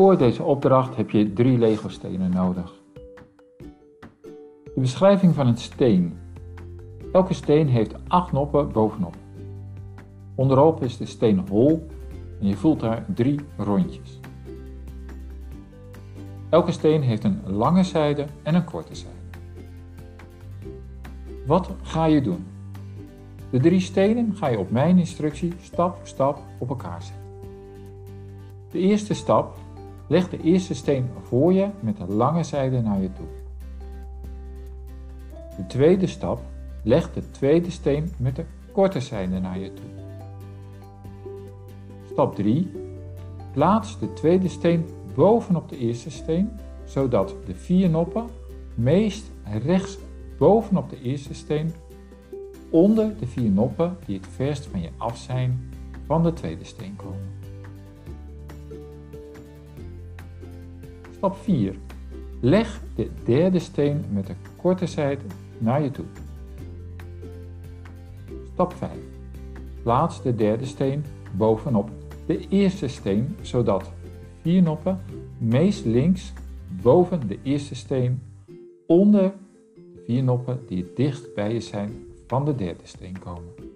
Voor deze opdracht heb je drie Lego-stenen nodig. De beschrijving van een steen. Elke steen heeft acht noppen bovenop. Onderop is de steen hol en je voelt daar drie rondjes. Elke steen heeft een lange zijde en een korte zijde. Wat ga je doen? De drie stenen ga je op mijn instructie stap voor stap op elkaar zetten. De eerste stap, leg de eerste steen voor je met de lange zijde naar je toe. De tweede stap, leg de tweede steen met de korte zijde naar je toe. Stap 3. Plaats de tweede steen bovenop de eerste steen, zodat de vier noppen meest rechts bovenop de eerste steen onder de vier noppen die het verst van je af zijn van de tweede steen komen. Stap 4. Leg de derde steen met de korte zijde naar je toe. Stap 5. Plaats de derde steen bovenop de eerste steen, zodat vier noppen meest links boven de eerste steen onder de vier noppen die het dichtst bij je zijn van de derde steen komen.